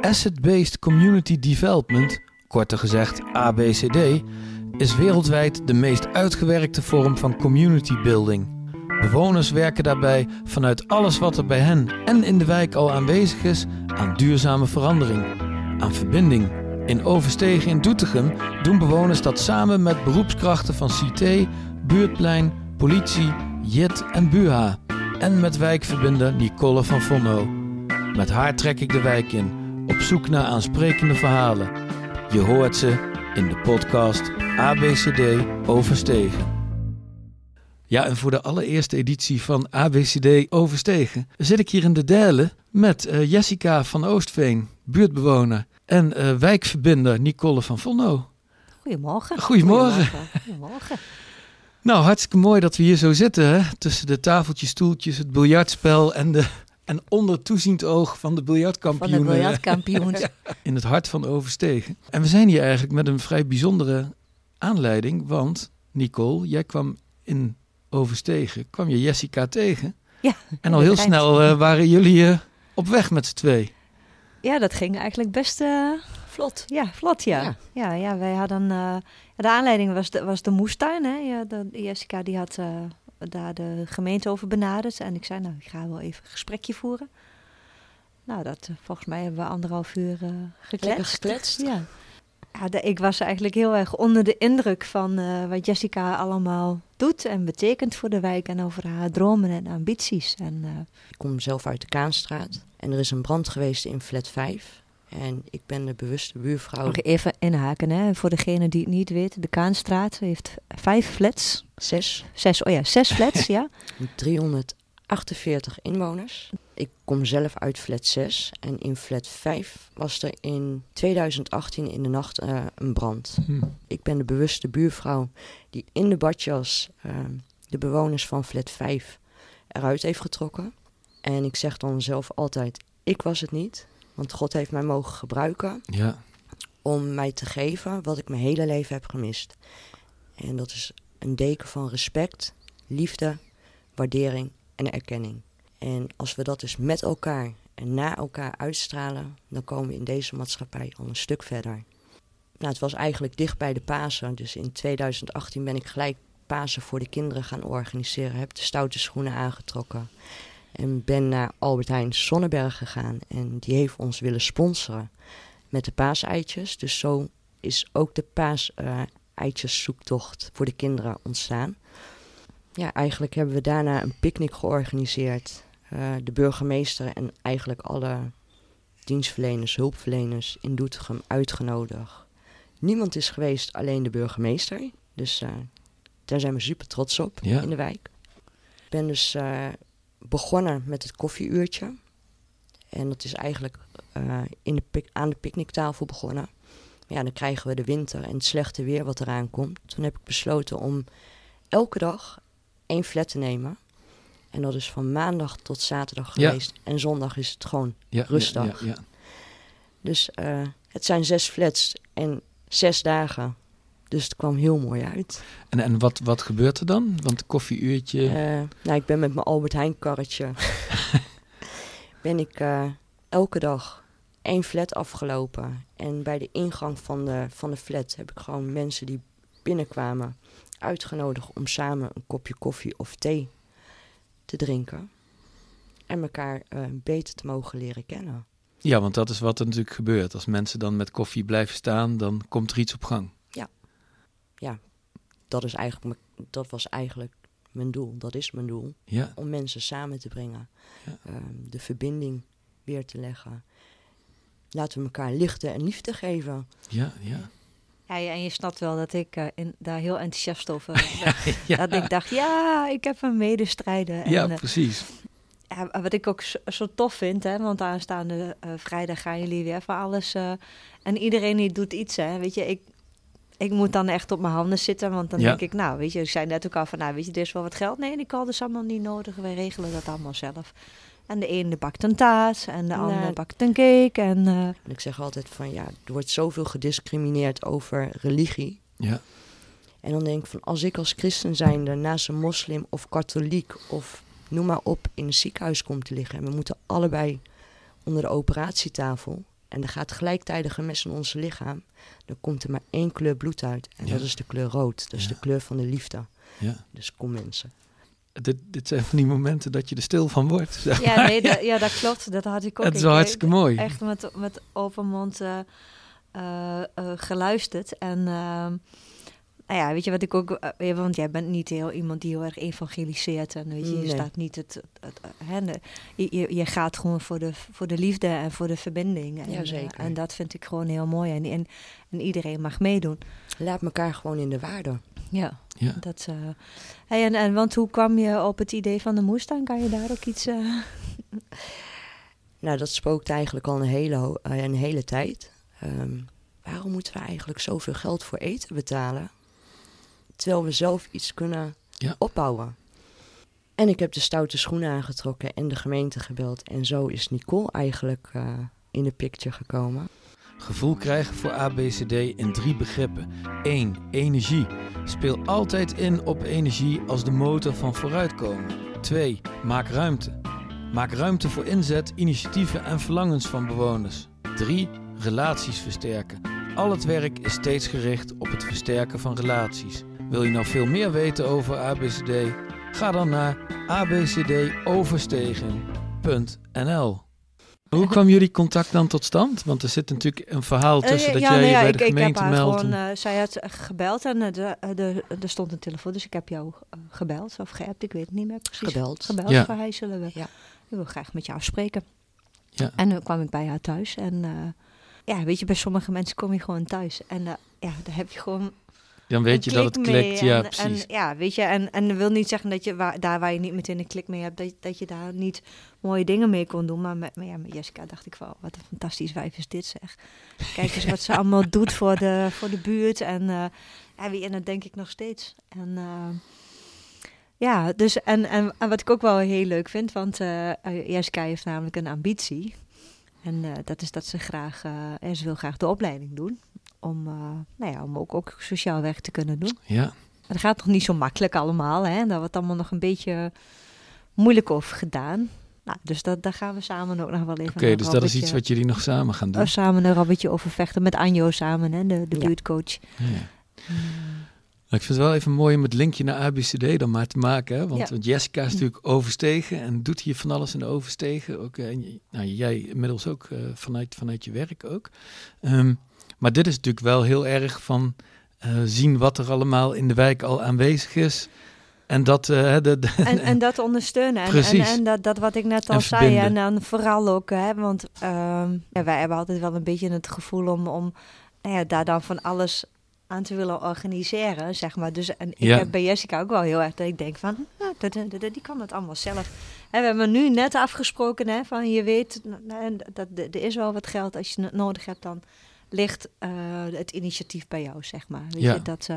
Asset-Based Community Development, korter gezegd ABCD, is wereldwijd de meest uitgewerkte vorm van community building. Bewoners werken daarbij vanuit alles wat er bij hen en in de wijk al aanwezig is aan duurzame verandering, aan verbinding. In Overstegen in Doetinchem doen bewoners dat samen met beroepskrachten van CT, Buurtplein, politie, JIT en BUHA. En met wijkverbinder Nicole van Vonno. Met haar trek ik de wijk in, zoek naar aansprekende verhalen. Je hoort ze in de podcast ABCD Overstegen. Ja, en voor de allereerste editie van ABCD Overstegen zit ik hier in de derde met uh, Jessica van Oostveen, buurtbewoner, en uh, wijkverbinder Nicole van Vonno. Goedemorgen. Goedemorgen. Goedemorgen. Goedemorgen. Nou, hartstikke mooi dat we hier zo zitten, hè? tussen de tafeltjes, stoeltjes, het biljartspel en, de, en onder toeziend oog van de biljartkampioen. Van de biljartkampioens. in het hart van Overstegen. En we zijn hier eigenlijk met een vrij bijzondere aanleiding, want Nicole, jij kwam in Overstegen, kwam je Jessica tegen. Ja. En al heel snel uh, waren jullie uh, op weg met z'n twee. Ja, dat ging eigenlijk best uh, vlot. Ja, vlot ja. Ja, ja, ja wij hadden... de aanleiding was de, was de moestuin. Hè. Ja, de, Jessica die had daar de gemeente over benaderd. En ik zei, nou, ik ga wel even een gesprekje voeren. Nou, dat, volgens mij hebben we anderhalf uur gekletst. Lekker gekletst. Ja. Ja, de, ik was eigenlijk heel erg onder de indruk van uh, wat Jessica allemaal doet en betekent voor de wijk en over haar dromen en ambities. En, uh, ik kom zelf uit de Kaanstraat en er is een brand geweest in flat 5. En ik ben de bewuste buurvrouw. Nog even inhaken, hè? voor degene die het niet weet. De Kaanstraat heeft vijf flats. Zes. Zes, oh ja, zes flats, ja. 348 inwoners. Ik kom zelf uit flat 6 en in flat 5 was er in 2018 in de nacht uh, een brand. Hm. Ik ben de bewuste buurvrouw die in de badjas uh, de bewoners van flat 5 eruit heeft getrokken. En ik zeg dan zelf altijd, ik was het niet, want God heeft mij mogen gebruiken ja. om mij te geven wat ik mijn hele leven heb gemist. En dat is een deken van respect, liefde, waardering en erkenning. En als we dat dus met elkaar en na elkaar uitstralen, dan komen we in deze maatschappij al een stuk verder. Nou, het was eigenlijk dicht bij de Pasen, dus in 2018 ben ik gelijk Pasen voor de kinderen gaan organiseren. Heb de stoute schoenen aangetrokken en ben naar Albert Heijn Sonneberg gegaan en die heeft ons willen sponsoren met de paaseitjes. Dus zo is ook de paaseitjeszoektocht voor de kinderen ontstaan. Ja, eigenlijk hebben we daarna een picknick georganiseerd. Uh, de burgemeester en eigenlijk alle dienstverleners, hulpverleners in Doetinchem uitgenodigd. Niemand is geweest, alleen de burgemeester. Dus uh, daar zijn we super trots op ja. in de wijk. Ik ben dus uh, begonnen met het koffieuurtje. En dat is eigenlijk in de aan de picknicktafel begonnen. Ja, dan krijgen we de winter en het slechte weer wat eraan komt. Toen heb ik besloten om elke dag één flat te nemen. En dat is van maandag tot zaterdag geweest. En zondag is het gewoon ja, rustig. Ja, ja, dus uh, het zijn zes flats en zes dagen. Dus het kwam heel mooi uit. En, en wat, wat gebeurt er dan? Want koffieuurtje... Uh, nou, ik ben met mijn Albert Heijn karretje... ben ik uh, elke dag één flat afgelopen. En bij de ingang van de, van de flat heb ik gewoon mensen die binnenkwamen uitgenodigd om samen een kopje koffie of thee te drinken. En elkaar uh, beter te mogen leren kennen. Ja, want dat is wat er natuurlijk gebeurt. Als mensen dan met koffie blijven staan, dan komt er iets op gang. Ja, ja dat, is eigenlijk, dat was eigenlijk mijn doel. Dat is mijn doel. Ja. Om mensen samen te brengen. Ja. Um, de verbinding weer te leggen. Laten we elkaar liefde en liefde geven. Ja, ja. Ja, en je snapt wel dat ik uh, in, daar heel enthousiast over ben. ja. Dat ik dacht, ja, ik heb een medestrijder. En, ja, uh, precies. Ja, wat ik ook zo, zo tof vind, hè, want aanstaande uh, vrijdag gaan jullie weer voor alles. en iedereen die doet iets, hè. Weet je, ik, ik moet dan echt op mijn handen zitten, want dan Ja. denk ik, nou, weet je, ik zei net ook al van, nou, weet je, er is wel wat geld. Nee, die call is allemaal niet nodig, wij regelen dat allemaal zelf. En de ene bakt een taart en de Nee. andere bakt een cake. En, uh, En ik zeg altijd van ja, er wordt zoveel gediscrimineerd over religie. Ja. En dan denk ik van als ik als christen zijnde naast een moslim of katholiek of noem maar op in een ziekenhuis kom te liggen. En we moeten allebei onder de operatietafel. En er gaat gelijktijdig een mes in ons lichaam, dan komt er maar één kleur bloed uit. En Ja. dat is de kleur rood. Dat is Ja. de kleur van de liefde. Ja. Dus kom mensen. Dit, dit zijn van die momenten dat je er stil van wordt. zeg Ja, nee, dat, ja, dat klopt. Dat had ik ook. Het is wel hartstikke mooi. Echt met, met open mond eh, eh, eh, geluisterd. En ehm, nou ja, weet je wat ik ook... eh, want jij bent niet heel iemand die heel erg evangeliseert. En weet je, je Nee. staat niet... Het, het, het, eh, hè, de- je, je, gaat gewoon voor de, voor de liefde en voor de verbinding. En, Ja, eh, zeker. en dat vind ik gewoon heel mooi. En, en, en iedereen mag meedoen. Laat elkaar gewoon in de waarde. Ja. Ja. Dat, eh, hey, en, en want hoe kwam je op het idee van de moestuin? Kan je daar ook iets... eh, Nou, dat spookt eigenlijk al een hele, een hele tijd. Ehm, waarom moeten we eigenlijk zoveel geld voor eten betalen? Terwijl we zelf iets kunnen Ja. opbouwen. En ik heb de stoute schoenen aangetrokken en de gemeente gebeld. En zo is Nicole eigenlijk eh, in de picture gekomen. Gevoel krijgen voor ABCD in drie begrippen. 1. Energie. Speel altijd in op energie als de motor van vooruitkomen. 2. Maak ruimte. Maak ruimte voor inzet, initiatieven en verlangens van bewoners. 3. Relaties versterken. Al het werk is steeds gericht op het versterken van relaties. Wil je nou veel meer weten over ABCD? Ga dan naar abcdoverstegen.nl. Hoe kwam jullie contact dan tot stand? Want er zit natuurlijk een verhaal Eh, tussen dat ja, jij nou ja, bij ik, de ik heb gemeente haar meldt. gewoon, eh, zij had gebeld en eh, de, de, er stond een telefoon, dus ik heb jou gebeld of geappt, ik weet het niet meer precies. Gebeld. Gebeld Ja. van, hij zullen we, Ja. ik wil graag met jou afspreken. Ja. En dan kwam ik bij haar thuis en eh, ja, weet je, bij sommige mensen kom je gewoon thuis en ja, daar heb je gewoon dan weet je dat het klikt. Ja, en, precies. En, ja, weet je, en, en dat wil niet zeggen dat je waar, daar waar je niet meteen een klik mee hebt, dat, dat je daar niet mooie dingen mee kon doen. Maar met, maar ja, met Jessica dacht ik wel, wat een fantastisch wijf is dit zeg. Kijk eens wat ze allemaal doet voor de, voor de buurt. En, eh ja, wie- en dat denk ik nog steeds. En eh, ja, dus en, en, en wat ik ook wel heel leuk vind, want eh, Jessica heeft namelijk een ambitie. En dat is dat ze graag, eh, ze wil graag de opleiding doen. Om, eh, nou ja, om ook, ook sociaal werk te kunnen doen. Ja, Maar dat gaat nog niet zo makkelijk allemaal. Hè? Daar wordt allemaal nog een beetje moeilijk over gedaan. Nou, dus dat, daar gaan we samen ook nog wel even oké, dus dat is iets wat jullie nog samen gaan doen. eh, samen een rabbetje over vechten met Anjo samen, hè, de, de Ja. buurtcoach. Ja. Nou, ik vind het wel even mooi om het linkje naar ABCD dan maar te maken. Hè? Want, Ja. want Jessica is natuurlijk overstegen en doet hier van alles in de overstegen. Ook, eh, en nou, jij inmiddels ook eh, vanuit, vanuit je werk ook. Ehm, maar dit is natuurlijk wel heel erg van eh, zien wat er allemaal in de wijk al aanwezig is. En dat, eh, de, de- En, en dat ondersteunen. En, en, dat, dat wat ik net al zei. En dan vooral ook, hè, want ehm, ja, wij hebben altijd wel een beetje het gevoel om, om nou ja, daar dan van alles aan te willen organiseren, zeg maar. Dus en ik Ja. heb bij Jessica ook wel heel erg dat ik denk van, nou, die kan het allemaal zelf. En we hebben nu net afgesproken, hè, van je weet, dat, er is wel wat geld. Als je het nodig hebt, dan ligt eh, het initiatief bij jou, zeg maar. Weet Ja. je, dat,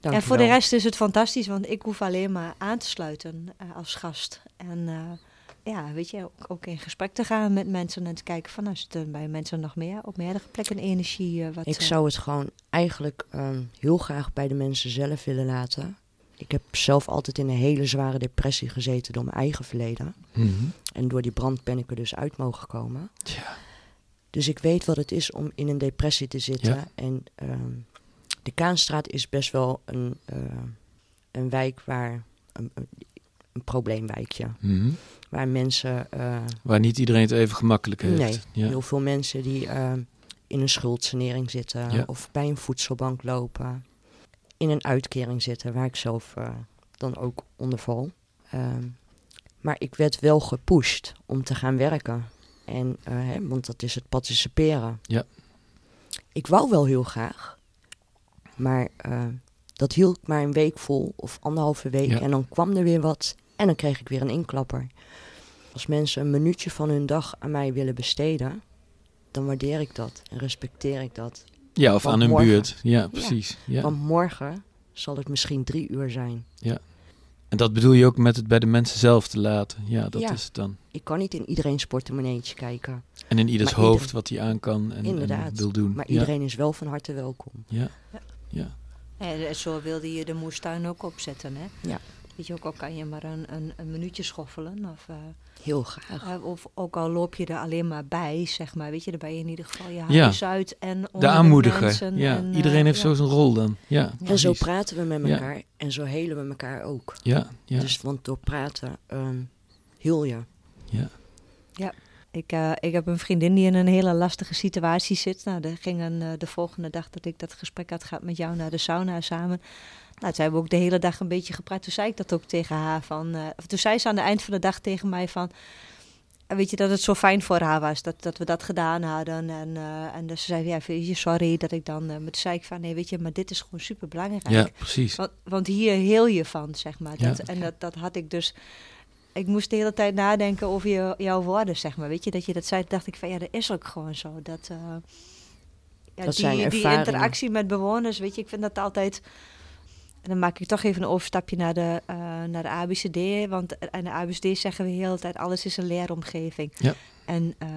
Dank en voor de rest is het fantastisch, want ik hoef alleen maar aan te sluiten eh, als gast. En eh, ja, weet je, ook, ook in gesprek te gaan met mensen en te kijken van, nou, er bij mensen nog meer op meerdere plekken energie? wat, Ik zou het gewoon eigenlijk ehm, heel graag bij de mensen zelf willen laten. Ik heb zelf altijd in een hele zware depressie gezeten door mijn eigen verleden. Mhm. En door die brand ben ik er dus uit mogen komen. Tja. Dus ik weet wat het is om in een depressie te zitten. Ja. En ehm, de Kaanstraat is best wel een, eh, een wijk waar... Een, probleemwijkje. Mhm. Waar mensen... eh, Waar niet iedereen het even gemakkelijk heeft. Nee, Ja. heel veel mensen die ehm, in een schuldsanering zitten. Ja. Of bij een voedselbank lopen. In een uitkering zitten, waar ik zelf eh, dan ook onder val. Ehm, maar ik werd wel gepusht om te gaan werken. En, eh, hè, want dat is het participeren. Ja. Ik wou wel heel graag. Maar eh, dat hield maar een week vol of anderhalve week. Ja. En dan kwam er weer wat. En dan kreeg ik weer een inklapper. Als mensen een minuutje van hun dag aan mij willen besteden, dan waardeer ik dat en respecteer ik dat. ja, of Want aan hun morgen- buurt. Ja, precies. Ja. Want morgen zal het misschien drie uur zijn. En dat bedoel je ook met het bij de mensen zelf te laten. Ja, dat Ja. is het dan. Ik kan niet in iedereen's portemonneetje kijken. En in ieders Maar hoofd iedereen- wat hij aan kan en, wil doen. Maar ja. iedereen is wel van harte welkom. Ja. ja. En zo wilde je de moestuin ook opzetten, hè? Weet je, ook al kan je maar een, een, een minuutje schoffelen. Of, uh, Heel graag. Uh, of ook al loop je er alleen maar bij, zeg maar. Weet je, dan ben je in ieder geval je Ja. huis uit en De onder aanmoediger. mensen Ja. en, eh, Iedereen heeft ja. zo zijn rol dan. Ja, En zo praten we met Ja. elkaar en zo helen we elkaar ook. Ja, ja, Dus want door praten ehm heel je. ja. Ik, eh, ik heb een vriendin die in een hele lastige situatie zit. Nou, er ging een, eh, de volgende dag dat ik dat gesprek had gehad met jou naar de sauna samen. Nou, toen hebben we ook de hele dag een beetje gepraat. Toen zei ik dat ook tegen haar. Van, eh, toen zei ze aan het eind van de dag tegen mij van... Weet je, dat het zo fijn voor haar was dat, dat we dat gedaan hadden. En, en dus ze zei, ja, je, sorry dat ik dan... maar toen zei ik van, nee, weet je, maar dit is gewoon super belangrijk. ja precies. Want, want hier heel je van, zeg maar. Ja. Dat, En dat, dat had ik dus... Ik moest de hele tijd nadenken over je, jouw woorden, zeg maar. Weet je, dat je dat zei, dacht ik van ja, dat is ook gewoon zo. Dat, eh, ja, Dat die, die interactie met bewoners, weet je, ik vind dat altijd... En dan maak ik toch even een overstapje naar de, eh, naar de ABCD. Want in de ABCD zeggen we de hele tijd, alles is een leeromgeving. Ja. En, eh,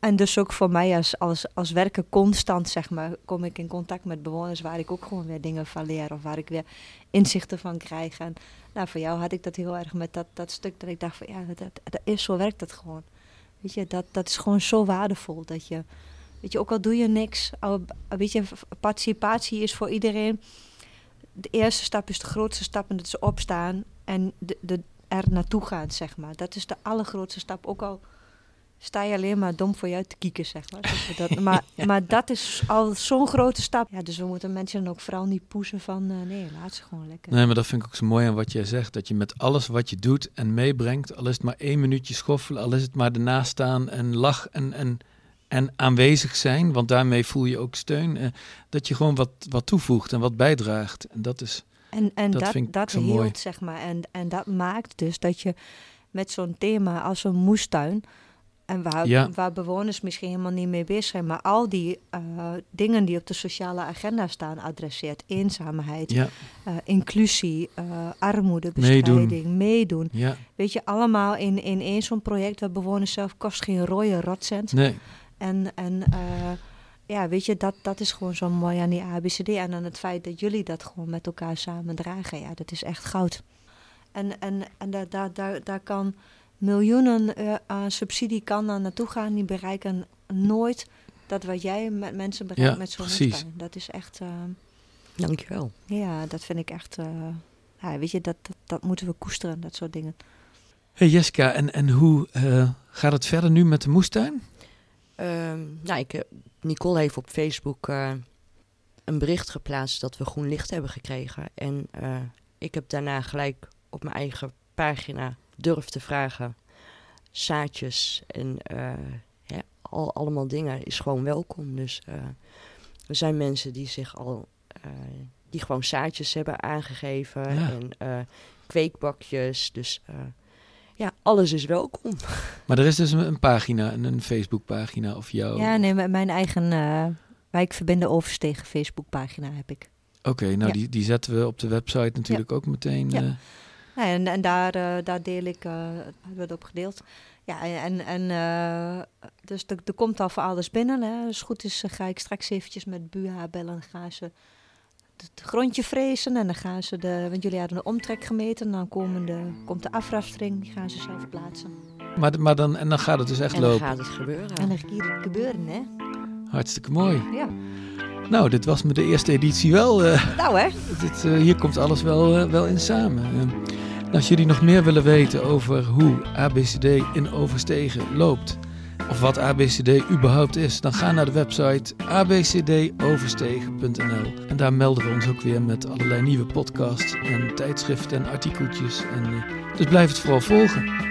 en dus ook voor mij als, als, als werken constant, zeg maar, kom ik in contact met bewoners waar ik ook gewoon weer dingen van leer. Of waar ik weer inzichten van krijg. En nou, voor jou had ik dat heel erg met dat, dat stuk dat ik dacht van ja, dat, dat, dat is, zo werkt dat gewoon. Weet je, dat, dat is gewoon zo waardevol. Dat je, weet je, ook al doe je niks, al, weet je, participatie is voor iedereen. De eerste stap is de grootste stap en dat is opstaan en de, de, er naartoe gaan, zeg maar. Dat is de allergrootste stap. Ook al sta je alleen maar dom voor je uit te kieken, zeg maar. Dat maar, maar dat is al zo'n grote stap. Ja, dus we moeten mensen dan ook vooral niet poezen van... eh, nee, laat ze gewoon lekker. Nee, maar dat vind ik ook zo mooi aan wat jij zegt. Dat je met alles wat je doet en meebrengt, al is het maar één minuutje schoffelen, al is het maar ernaast staan en lach en, en, en aanwezig zijn, want daarmee voel je ook steun. eh, dat je gewoon wat, wat toevoegt en wat bijdraagt. En dat is, En, en Dat dat, vind ik dat, zo hield, mooi. zeg maar. En, en dat maakt dus dat je met zo'n thema als een moestuin... en waar, Ja. waar bewoners misschien helemaal niet mee bezig zijn... maar al die eh, dingen die op de sociale agenda staan adresseert... eenzaamheid, ja, eh, inclusie, armoedebestrijding, meedoen. ja, Weet je, allemaal in, in één zo'n project... waar bewoners zelf kost geen rode rotcent. nee, En, en eh, ja, weet je, dat, dat is gewoon zo mooi aan die ABCD. En aan het feit dat jullie dat gewoon met elkaar samen dragen. Ja, dat is echt goud. En, en, en daar, daar, daar, daar kan miljoenen eh, aan subsidie kan daar naartoe gaan. Die bereiken nooit dat wat jij met mensen bereikt Ja, met zo'n precies. moestuin. Dat is echt, eh, Dankjewel. ja, dat vind ik echt, eh, ja, weet je, dat, dat, dat moeten we koesteren, dat soort dingen. Hey Jessica, en, en hoe eh, gaat het verder nu met de moestuin? Nou, ik, heb- Nicole heeft op Facebook eh, een bericht geplaatst dat we groen licht hebben gekregen. En eh, ik heb daarna gelijk op mijn eigen pagina durf te vragen. Zaadjes en eh, ja, al, allemaal dingen is gewoon welkom. Dus eh, er zijn mensen die zich al, eh, die gewoon zaadjes hebben aangegeven Ja. en eh, kweekbakjes. Dus eh, alles is welkom. Maar er is dus een, een pagina, een, een Facebookpagina of jou. Ja, nee, met mijn eigen eh Wijk Verbinden Overstegen Facebookpagina heb ik. Oké, nou Ja. die, die zetten we op de website natuurlijk ook meteen. Ja. eh, Ja, en, en daar, eh, daar deel ik, eh we het op gedeeld. Ja, en, en eh, dus er, komt al voor alles binnen. Hè. Als het goed is, ga ik straks eventjes met Buha bellen. Gaan ze het grondje frezen en dan gaan ze de, want jullie hadden de omtrek gemeten. Dan komen de, komt de afrastering, die gaan ze zelf plaatsen. maar, maar dan, en dan gaat het dus echt en dan lopen. gaat het gebeuren. En dan gaat het gebeuren, hè? Hartstikke mooi. Ja. Nou, dit was met de eerste editie wel. eh, Nou, hè? dit, eh, hier komt alles wel, eh, wel in samen. Als jullie nog meer willen weten over hoe ABCD in Overstegen loopt, of wat ABCD überhaupt is, dan ga naar de website abcdoverstegen.nl. En daar melden we ons ook weer met allerlei nieuwe podcasts en tijdschriften en artikeltjes. En, eh, dus blijf het vooral volgen.